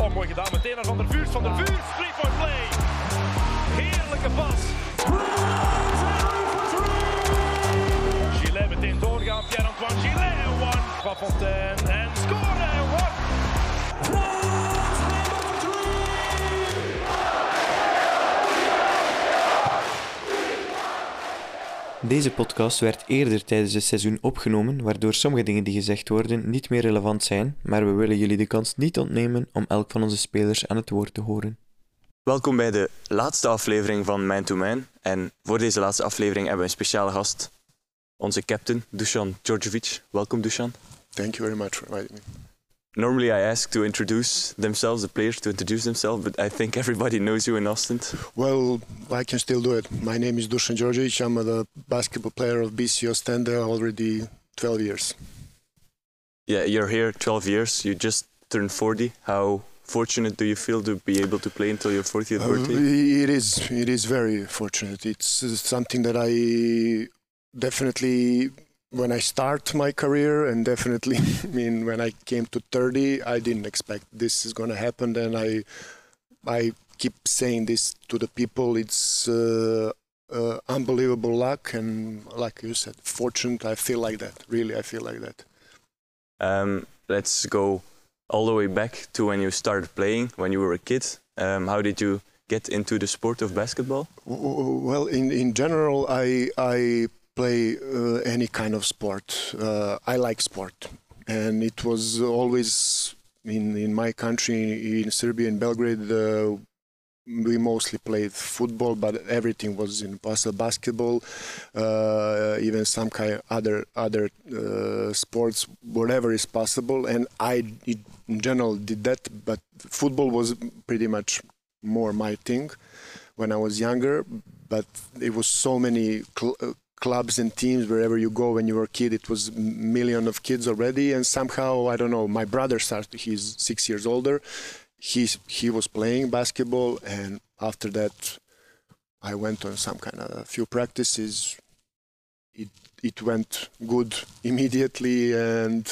Oh, mooi gedaan. Meteen naar Van der Vuurs. Van der Vuurs, three point play. Heerlijke pas. Gillet meteen doorgaan. Pierre-Antoine Gillet. One. Van Fontaine. En scoren. Deze podcast werd eerder tijdens het seizoen opgenomen, waardoor sommige dingen die gezegd worden niet meer relevant zijn, maar we willen jullie de kans niet ontnemen om elk van onze spelers aan het woord te horen. Welkom bij de laatste aflevering van Man to Man. En voor deze laatste aflevering hebben we een speciale gast, onze captain, Dusan Djordjevic. Welkom, Dusan. Thank you very much for inviting me. Normally, I ask to introduce themselves, the players to introduce themselves, but I think everybody knows you in Ostend. Well, I can still do it. My name is Dusan Djordjevic. I'm the basketball player of BC Ostende already 12 years. Yeah, you're here 12 years. You just turned 40. How fortunate do you feel to be able to play until your 40th Uh, birthday? it is. It is very fortunate. It's uh, something that I definitely, when I start my career, and definitely, I mean, when I came to 30, I didn't expect this is going to happen. And I, I keep saying this to the people. It's uh, uh, unbelievable luck, and like you said, fortunate. I feel like that. Really, I feel like that. Um, let's go all the way back to when you started playing, when you were a kid. Um, how did you get into the sport of basketball? Well, in, in general, I I play uh, any kind of sport. Uh, I like sport, and it was always in in my country in Serbia in Belgrade. Uh, we mostly played football, but everything was in bas- basketball, uh, even some kind other other uh, sports, whatever is possible. And I, in general, did that. But football was pretty much more my thing when I was younger. But it was so many clubs and teams wherever you go when you were a kid. It was million of kids already, and somehow I don't know. My brother started. He's six years older. He's he was playing basketball, and after that, I went on some kind of a few practices. It it went good immediately, and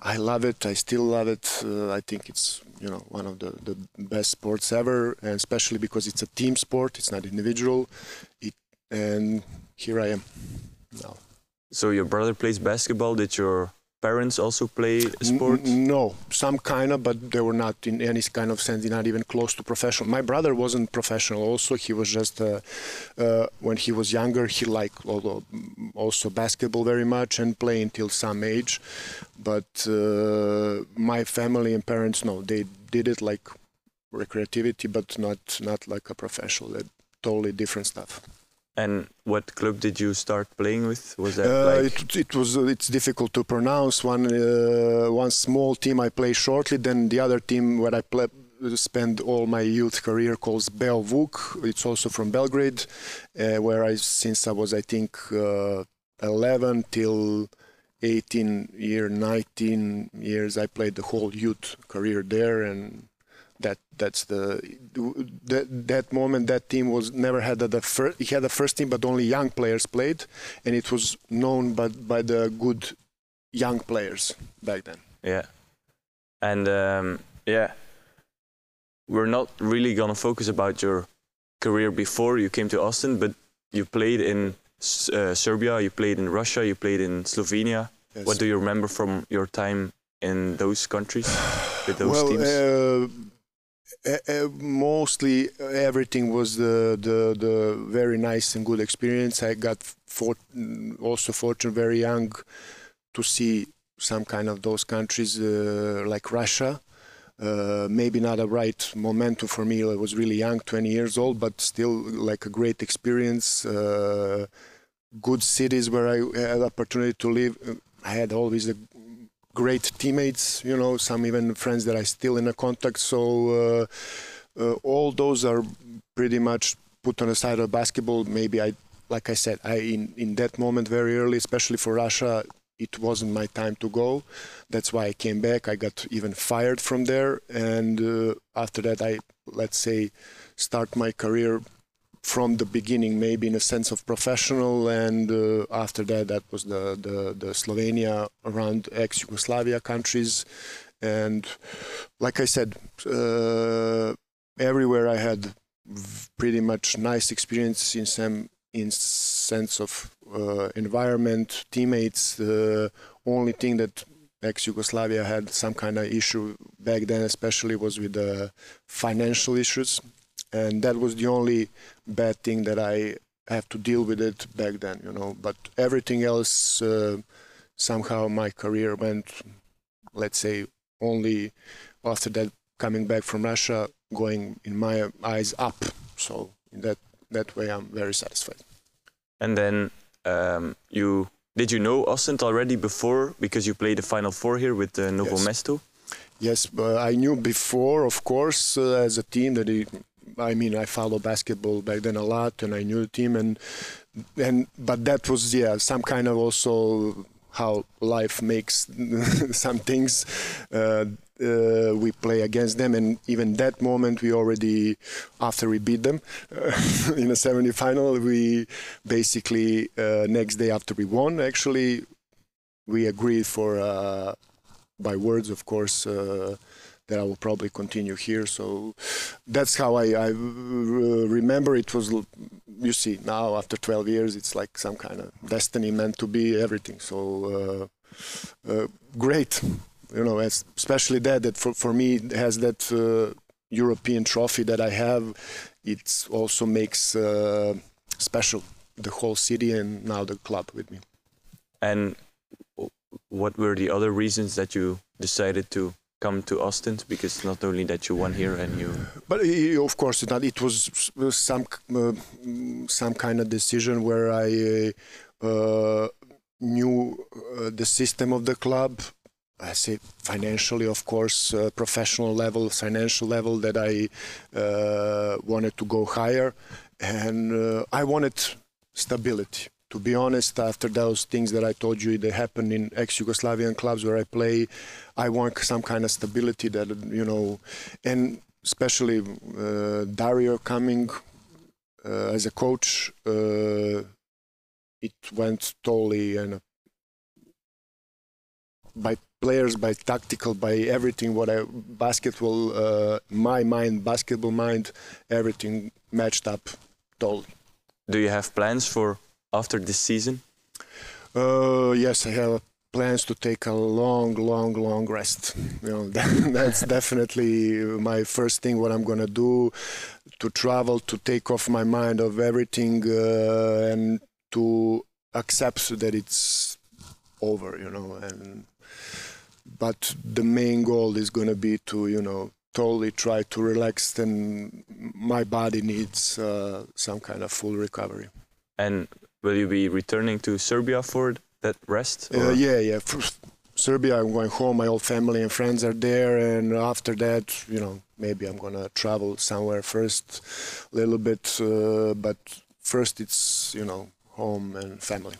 I love it. I still love it. Uh, I think it's you know one of the, the best sports ever, and especially because it's a team sport. It's not individual. And here I am now. So your brother plays basketball. Did your parents also play a N- sport? n- no, some kind of, but they were not in any kind of sense, not even close to professional. My brother wasn't professional. Also, he was just uh, uh, when he was younger, he liked also basketball very much and play until some age. But uh, my family and parents, no, they did it like recreativity, but not not like a professional. That totally different stuff. And what club did you start playing with? Was that Uh, like it, it was uh, it's difficult to pronounce. One uh, one small team I play shortly, then the other team where I play spend all my youth career calls Beovuk. It's also from Belgrade, uh, where I since I was I think uh, 11 till 18 year 19 years I played the whole youth career there and that that's the that that moment that team was never had the first he had the first team but only young players played and it was known by by the good young players back then yeah? And um, yeah, we're not really gonna focus about your career before you came to Ostend, but you played in uh, Serbia, you played in Russia, you played in Slovenia. Yes. What do you remember from your time in those countries with those well teams? Uh, mostly everything was the, the the very nice and good experience i got for, also fortunate very young to see some kind of those countries uh, like russia uh, maybe not a right momentum for me. I was really young, 20 years old, but still like a great experience. Uh, good cities where I had opportunity to live. I had always a great teammates, you know, some even friends that I still in a contact. So uh, uh, all those are pretty much put on the side of basketball. Maybe I, like I said, I in, in that moment very early, especially for Russia, it wasn't my time to go. That's why I came back. I got even fired from there, and uh, after that, I let's say start my career from the beginning, maybe in a sense of professional, and uh, after that, that was the, the the Slovenia around ex-Yugoslavia countries, and like I said, uh, everywhere I had pretty much nice experience in some in sense of uh, environment, teammates. The only thing that ex Yugoslavia had some kind of issue back then, especially was with the financial issues, and that was the only bad thing that I have to deal with it back then. You know, but everything else, uh, somehow my career went, let's say, only after that coming back from Russia, going in my eyes up. So in that that way, I'm very satisfied. And then um, you did you know Ostend already before because you played the final four here with uh, Novo Yes. Mesto? Yes, but I knew before, of course, uh, as a team that it, I mean, I follow basketball back then a lot, and I knew the team, and and but that was yeah some kind of also how life makes some things. Uh, uh, we play against them, and even that moment we already after we beat them uh, in a semi-final, we basically uh, next day after we won actually we agreed for. Uh, by words, of course, uh, that I will probably continue here. So that's how I, I uh, remember it was. You see, now after 12 years, it's like some kind of destiny meant to be everything. So uh, uh, great, you know, especially that that for, for me has that uh, European trophy that I have. It also makes special the whole city and now the club with me. And what were the other reasons that you decided to come to Ostend Because not only that you won here and you But uh, of course, not. It was uh, some uh, some kind of decision where I uh, uh, knew uh, the system of the club. I say financially, of course, professional level, financial level that I wanted to go higher, and I wanted stability. To be honest, after those things that I told you that happened in ex-Yugoslavian clubs where I play, I want some kind of stability that you know, and especially uh, Dario coming uh, as a coach, uh, it went totally and by players, by tactical, by everything. What I basketball, uh, my mind, basketball mind, everything matched up totally. do you have plans for after this season? Uh, yes, I have plans to take a long, long, long rest. You know, that, that's definitely my first thing. What I'm gonna do to travel, to take off my mind of everything, uh, and to accept that it's over. You know, and but the main goal is gonna be to you know totally try to relax. And my body needs uh, some kind of full recovery. And will you be returning to Serbia for that rest? Uh, yeah, yeah. First, Serbia, I'm going home. My whole family and friends are there, and after that, you know, maybe I'm gonna travel somewhere first, a little bit. Uh, but first, it's you know, home and family.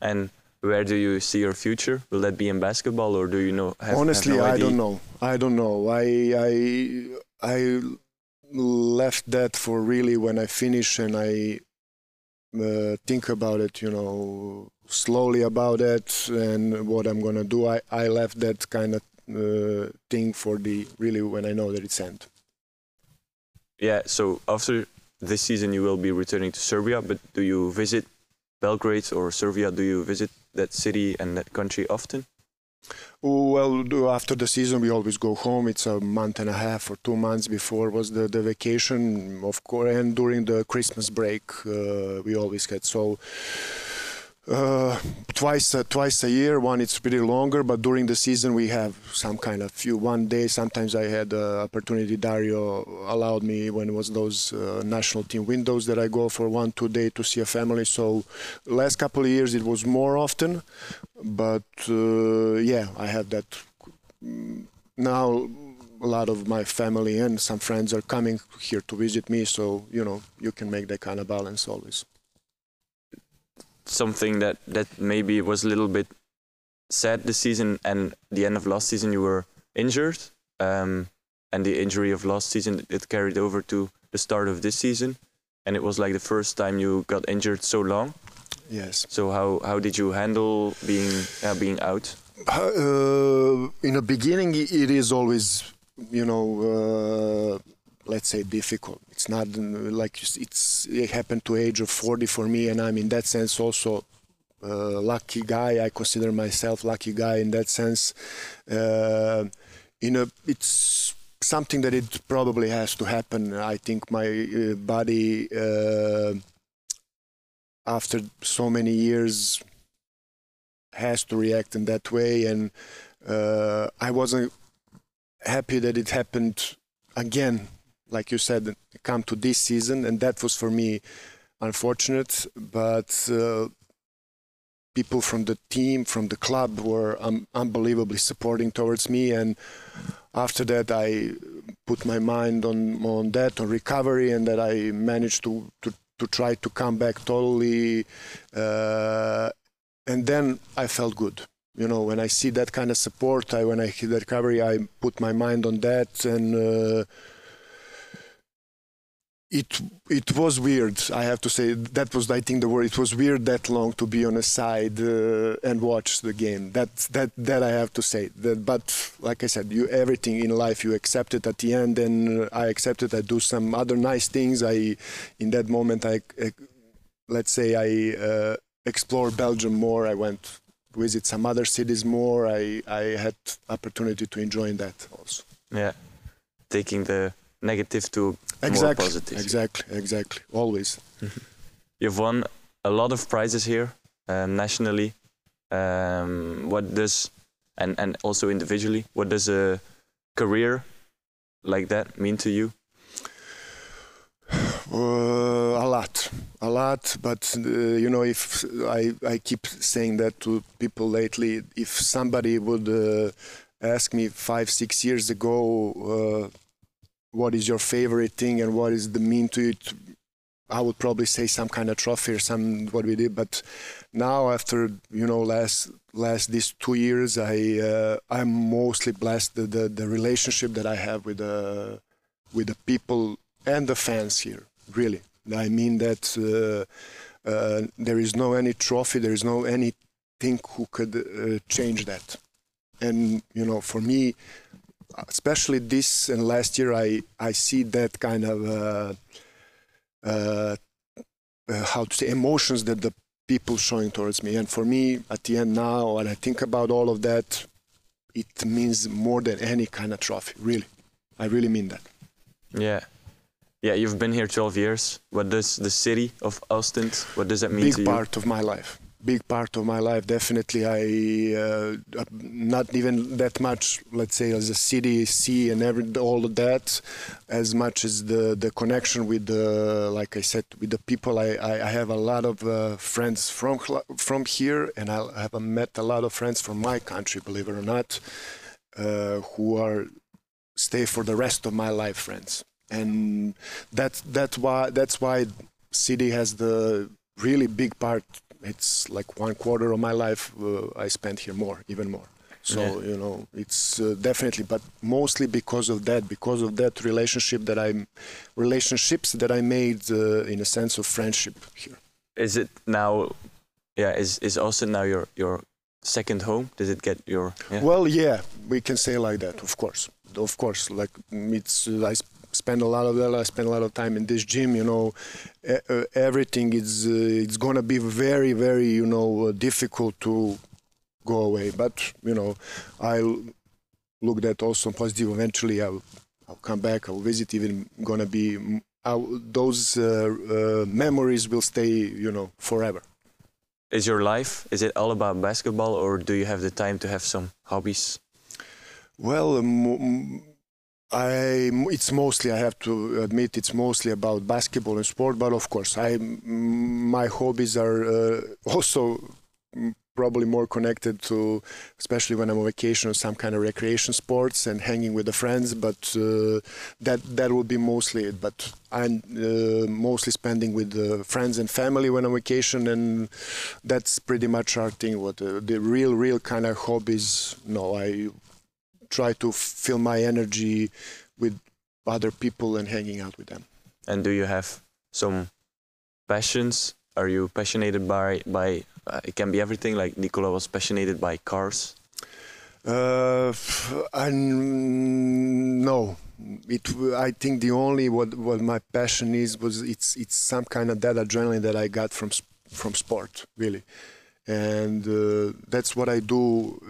And where do you see your future? Will that be in basketball, or do you know? Have, Honestly, have no I don't know. I don't know. I I I left that for really when I finish and I uh, think about it. You know, slowly about it and what I'm gonna do. I I left that kind of uh, thing for the really when I know that it's end. Yeah. So after this season, you will be returning to Serbia. But do you visit Belgrade or Serbia? Do you visit that city and that country often? Well, after the season, we always go home. It's a month and a half or two months before was the, the vacation, of course, and during the Christmas break, uh, we always get so. Uh, twice, uh, twice a year. One it's pretty longer, but during the season we have some kind of few one day. Sometimes I had opportunity. Dario allowed me when it was those uh, national team windows that I go for one two day to see a family. So last couple of years it was more often, but uh, yeah, I have that now. A lot of my family and some friends are coming here to visit me, so you know you can make that kind of balance always. Something that that maybe was a little bit sad this season, and the end of last season you were injured, um, and the injury of last season it carried over to the start of this season, and it was like the first time you got injured so long. Yes. So how how did you handle being uh, being out? Uh, in the beginning, it is always, you know, uh, let's say difficult. It's not uh, like it's it happened to age of 40 for me, and I'm in that sense also uh, lucky guy. I consider myself lucky guy in that sense. Uh, in a, it's something that it probably has to happen. I think my uh, body, uh, after so many years, has to react in that way, and uh, I wasn't happy that it happened again. Like you said, come to this season, and that was for me unfortunate. But uh, people from the team, from the club, were um, unbelievably supporting towards me, and after that, I put my mind on on that, on recovery, and that I managed to to, to try to come back totally. Uh, and then I felt good. You know, when I see that kind of support, I when I hit the recovery, I put my mind on that, and uh, it it was weird. I have to say that was I think the word. It was weird that long to be on a side uh, and watch the game. That that that I have to say. That, but like I said, you everything in life you accept it at the end, and I accepted. I do some other nice things. I in that moment I, I let's say I uh, explore Belgium more. I went visit some other cities more. I I had opportunity to enjoy that also. Yeah, taking the negative to more Exactly, positive. exactly, exactly. Always. You've won a lot of prizes here um, nationally. Um, what does and and also individually, what does a career like that mean to you? Uh, a lot, a lot. But uh, you know, if I I keep saying that to people lately, if somebody would uh, ask me five six years ago, uh, what is your favorite thing and what is the mean to it, I would probably say some kind of trophy or some what we did. But now, after you know, last last these two years, I uh, I'm mostly blessed the, the the relationship that I have with the with the people and the fans here. Really, I mean that uh, uh, there is no any trophy, there is no anything who could uh, change that. And you know, for me, especially this and last year, I I see that kind of uh, uh, uh, how to say emotions that the people showing towards me. And for me, at the end now, when I think about all of that, it means more than any kind of trophy. Really, I really mean that. Yeah, yeah. You've been here 12 years. What does the city of Ostend? What does that mean big to you? part of my life big part of my life. Definitely i uh, not even that much let's say as a city see and every all of that as much as the the connection with the like i said with the people. I i, I have a lot of uh, friends from from here and i have met a lot of friends from my country believe it or not uh, who are stay for the rest of my life friends. And that's that's why that's why city has the really big part it's like one quarter of my life uh, i spent here more even more so Yeah. you know it's uh, definitely but mostly because of that because of that relationship that i'm relationships that i made uh, in a sense of friendship here Is it now? Yeah, is is Ostend now your your second home? Does it get your? Yeah. Well, yeah, we can say like that, of course. Of course, like it's uh, I sp- spend a lot of I spend a lot of time in this gym. You know, everything is uh, it's gonna be very, very you know uh, difficult to go away. But you know, I'll look that also positive. Eventually, I'll I'll come back. I'll visit. Even gonna be I'll, those uh, uh, memories will stay. You know, forever. Is your life is it all about basketball, or do you have the time to have some hobbies? Well, um, I it's mostly I have to admit it's mostly about basketball and sport, but of course I my hobbies are uh, also probably more connected to especially when I'm on vacation or some kind of recreation sports and hanging with the friends but uh, that that will be mostly it. But I'm uh, mostly spending with uh, friends and family when I'm on vacation and that's pretty much our thing. What uh, the real real kind of hobbies no I try to fill my energy with other people and hanging out with them. And do you have some passions? Are you passionate by by? Uh, it can be everything. Like Nicola was passionate by cars. Uh, I no. It. I think the only what what my passion is was it's it's some kind of that adrenaline that I got from from sport really, and uh, that's what I do,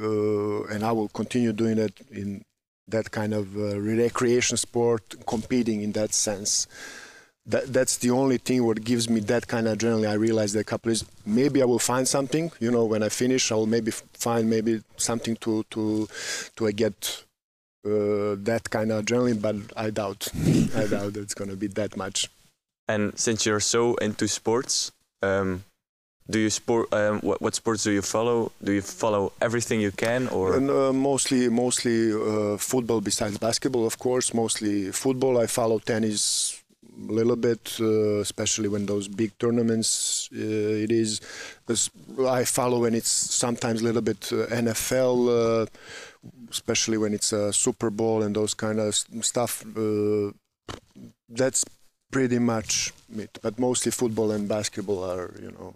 uh, and I will continue doing it in that kind of uh, recreation sport, competing in that sense that that's the only thing what gives me that kind of adrenaline. I realized that a couple of maybe I will find something. You know, when I finish, I will maybe find maybe something to to to get uh, that kind of adrenaline. But I doubt. I doubt it's gonna be that much. And since you're so into sports, um, do you sport? Um, what, what sports do you follow? Do you follow everything you can, or and, uh, mostly mostly uh, football besides basketball, of course. Mostly football. I follow tennis a little bit, uh, especially when those big tournaments. Uh, it is. I follow when it's sometimes a little bit uh, NFL, especially when it's a Super Bowl and those kind of stuff. that's pretty much it. But mostly football and basketball are, you know,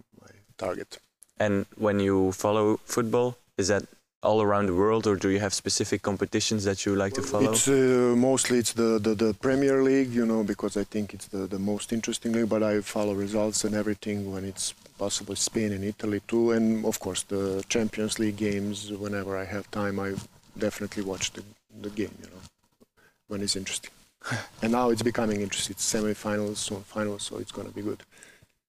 target. And when you follow football, is that all around the world, or do you have specific competitions that you like to follow? It's uh, mostly it's the, the, the Premier League, you know, because I think it's the, the most interesting league. But I follow results and everything when it's possible, Spain and Italy too, and of course the Champions League games. Whenever I have time, I definitely watch the the game, you know, when it's interesting. and now it's becoming interesting. It's semi-finals, soon finals, so it's gonna be good.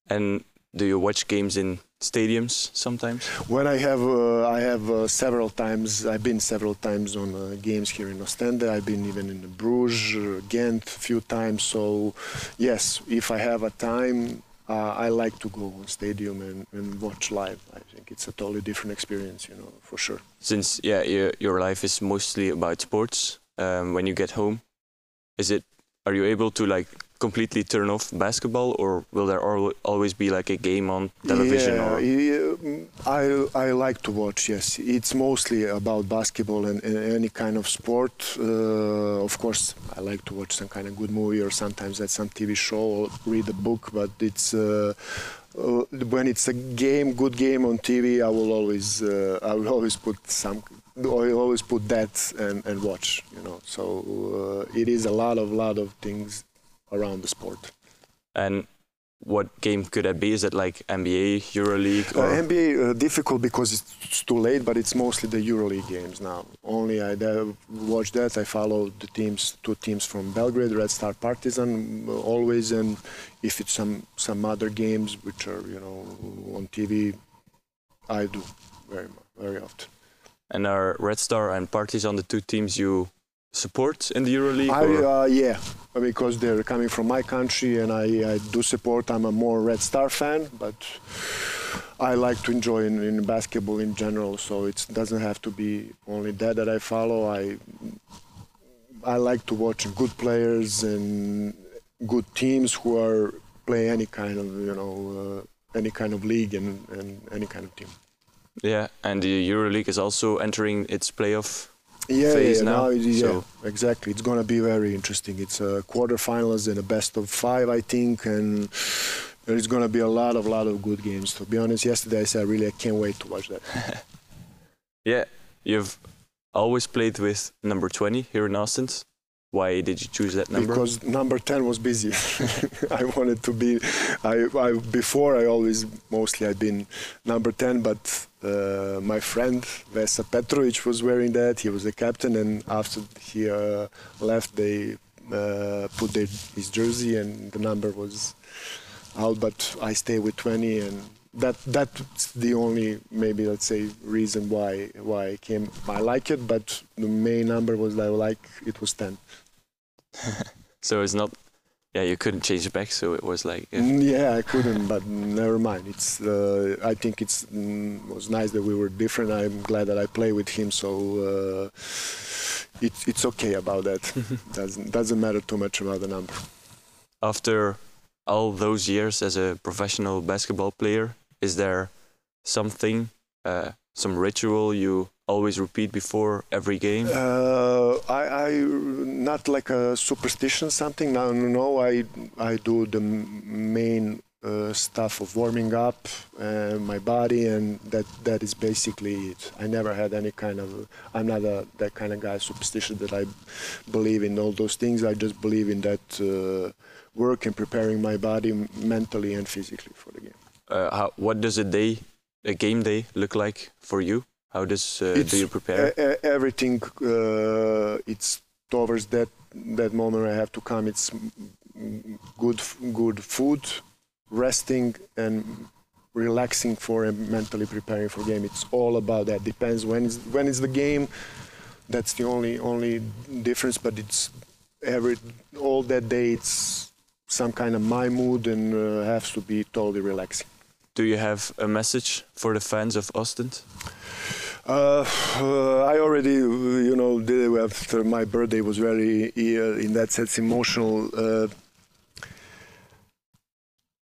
And do you watch games in stadiums sometimes? When I have, uh, I have uh, several times. I've been several times on uh, games here in Ostende. I've been even in Bruges, uh, Ghent, a few times. So, yes, if I have a time, uh, I like to go on stadium and, and, watch live. I think it's a totally different experience, you know, for sure. Since yeah, your, your life is mostly about sports. Um, when you get home, is it? Are you able to like completely turn off basketball, or will there always be like a game on television? Yeah, yeah, I I like to watch. Yes, it's mostly about basketball and, and any kind of sport. Uh, of course, I like to watch some kind of good movie or sometimes at some TV show or read a book. But it's uh, uh, when it's a game, good game on TV, I will always uh, I will always put some. I always put that and, and watch, you know. So uh, it is a lot of lot of things around the sport. And what game could that be? Is it like NBA, EuroLeague? Uh, NBA uh, difficult because it's too late, but it's mostly the EuroLeague games now. Only I watch that. I follow the teams, two teams from Belgrade, Red Star Partizan, uh, always, and if it's some some other games which are you know on TV, I do very very often. And are Red Star and Partizan the two teams you support in the EuroLeague? I, uh, yeah, because they're coming from my country and I, I, do support. I'm a more Red Star fan, but I like to enjoy in, in, basketball in general. So it doesn't have to be only that that I follow. I I like to watch good players and good teams who are play any kind of you know uh, any kind of league and, and any kind of team. Yeah, and the EuroLeague is also entering its playoff yeah, phase yeah, now. yeah, so. exactly. It's going to be very interesting. It's a quarterfinals and a best of five, I think, and there's going to be a lot of lot of good games. To be honest, yesterday I said really I can't wait to watch that. yeah, you've always played with number 20 here in Ostend. Why did you choose that number? Because number 10 was busy. I wanted to be. I, I before I always mostly I've been number 10, but uh, my friend Vesa Petrovic was wearing that. He was the captain, and after he uh, left, they uh, put their, his jersey, and the number was out. But I stay with 20, and that that's the only maybe let's say reason why why I came. I like it, but the main number was I like it was 10. so it's not yeah, you couldn't change it back, so it was like. Yeah, mm, yeah I couldn't, but never mind. It's. Uh, I think it's mm, was nice that we were different. I'm glad that I play with him, so uh, it's it's okay about that. doesn't doesn't matter too much about the number. After all those years as a professional basketball player, is there something, uh, some ritual you always repeat before every game? Uh, I, I not like a superstition something. No, no, I I do the main uh, stuff of warming up uh, my body, and that that is basically it. I never had any kind of. I'm not a, that kind of guy superstition that I believe in all those things. I just believe in that uh, work and preparing my body mentally and physically for the game. Uh, how, what does a day, a game day, look like for you? How does uh, do you prepare? everything uh, it's towards that that moment I have to come. It's good good food, resting and relaxing for and mentally preparing for game. It's all about that. Depends when is when is the game. That's the only only difference. But it's every all that day. It's some kind of my mood and uh, has to be totally relaxing. Do you have a message for the fans of Ostend? Uh, I already, you know, did it after my birthday was very, uh, in that sense, emotional. Uh,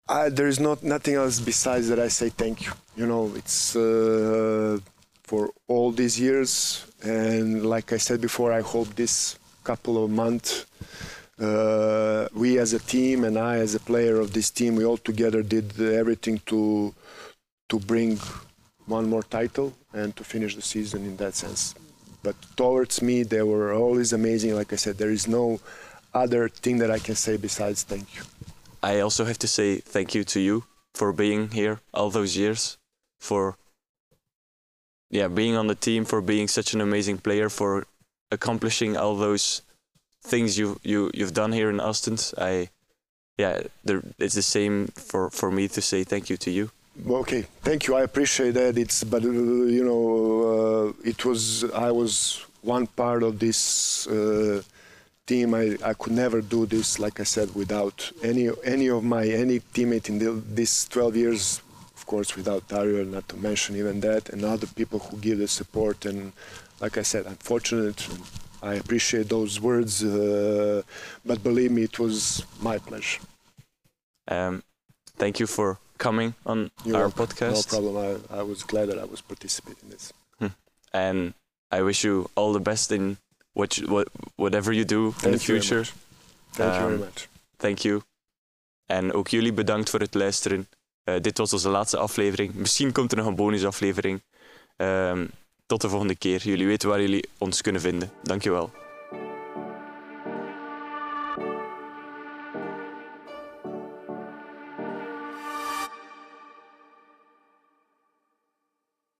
I, there is not nothing else besides that I say thank you. You know, it's uh, for all these years, and like I said before, I hope this couple of months, uh, we as a team and I as a player of this team, we all together did everything to to bring one more title and to finish the season in that sense. But towards me, they were always amazing. Like I said, there is no other thing that I can say besides thank you. I also have to say thank you to you for being here all those years, for yeah being on the team, for being such an amazing player, for accomplishing all those things you you you've done here in Ostend. I yeah, there, it's the same for for me to say thank you to you. Okay, thank you. I appreciate that. It's but uh, you know uh, it was I was one part of this uh, team. I, I could never do this, like I said, without any any of my any teammate in the, this 12 years. Of course, without Dario, not to mention even that, and other people who give the support. And like I said, I'm fortunate. I appreciate those words, uh, but believe me, it was my pleasure. Um, thank you for coming on our welcome. podcast. No problem. I, I was glad that I was participating in this. and I wish you all the best in what, you, what whatever you do in the future. Thank you very Um, much. Thank you. En ook jullie bedankt voor het luisteren. Eh, dit was onze laatste aflevering. Misschien komt er nog een bonusaflevering. Ehm tot de volgende keer. Jullie weten waar jullie ons kunnen vinden. Dankjewel.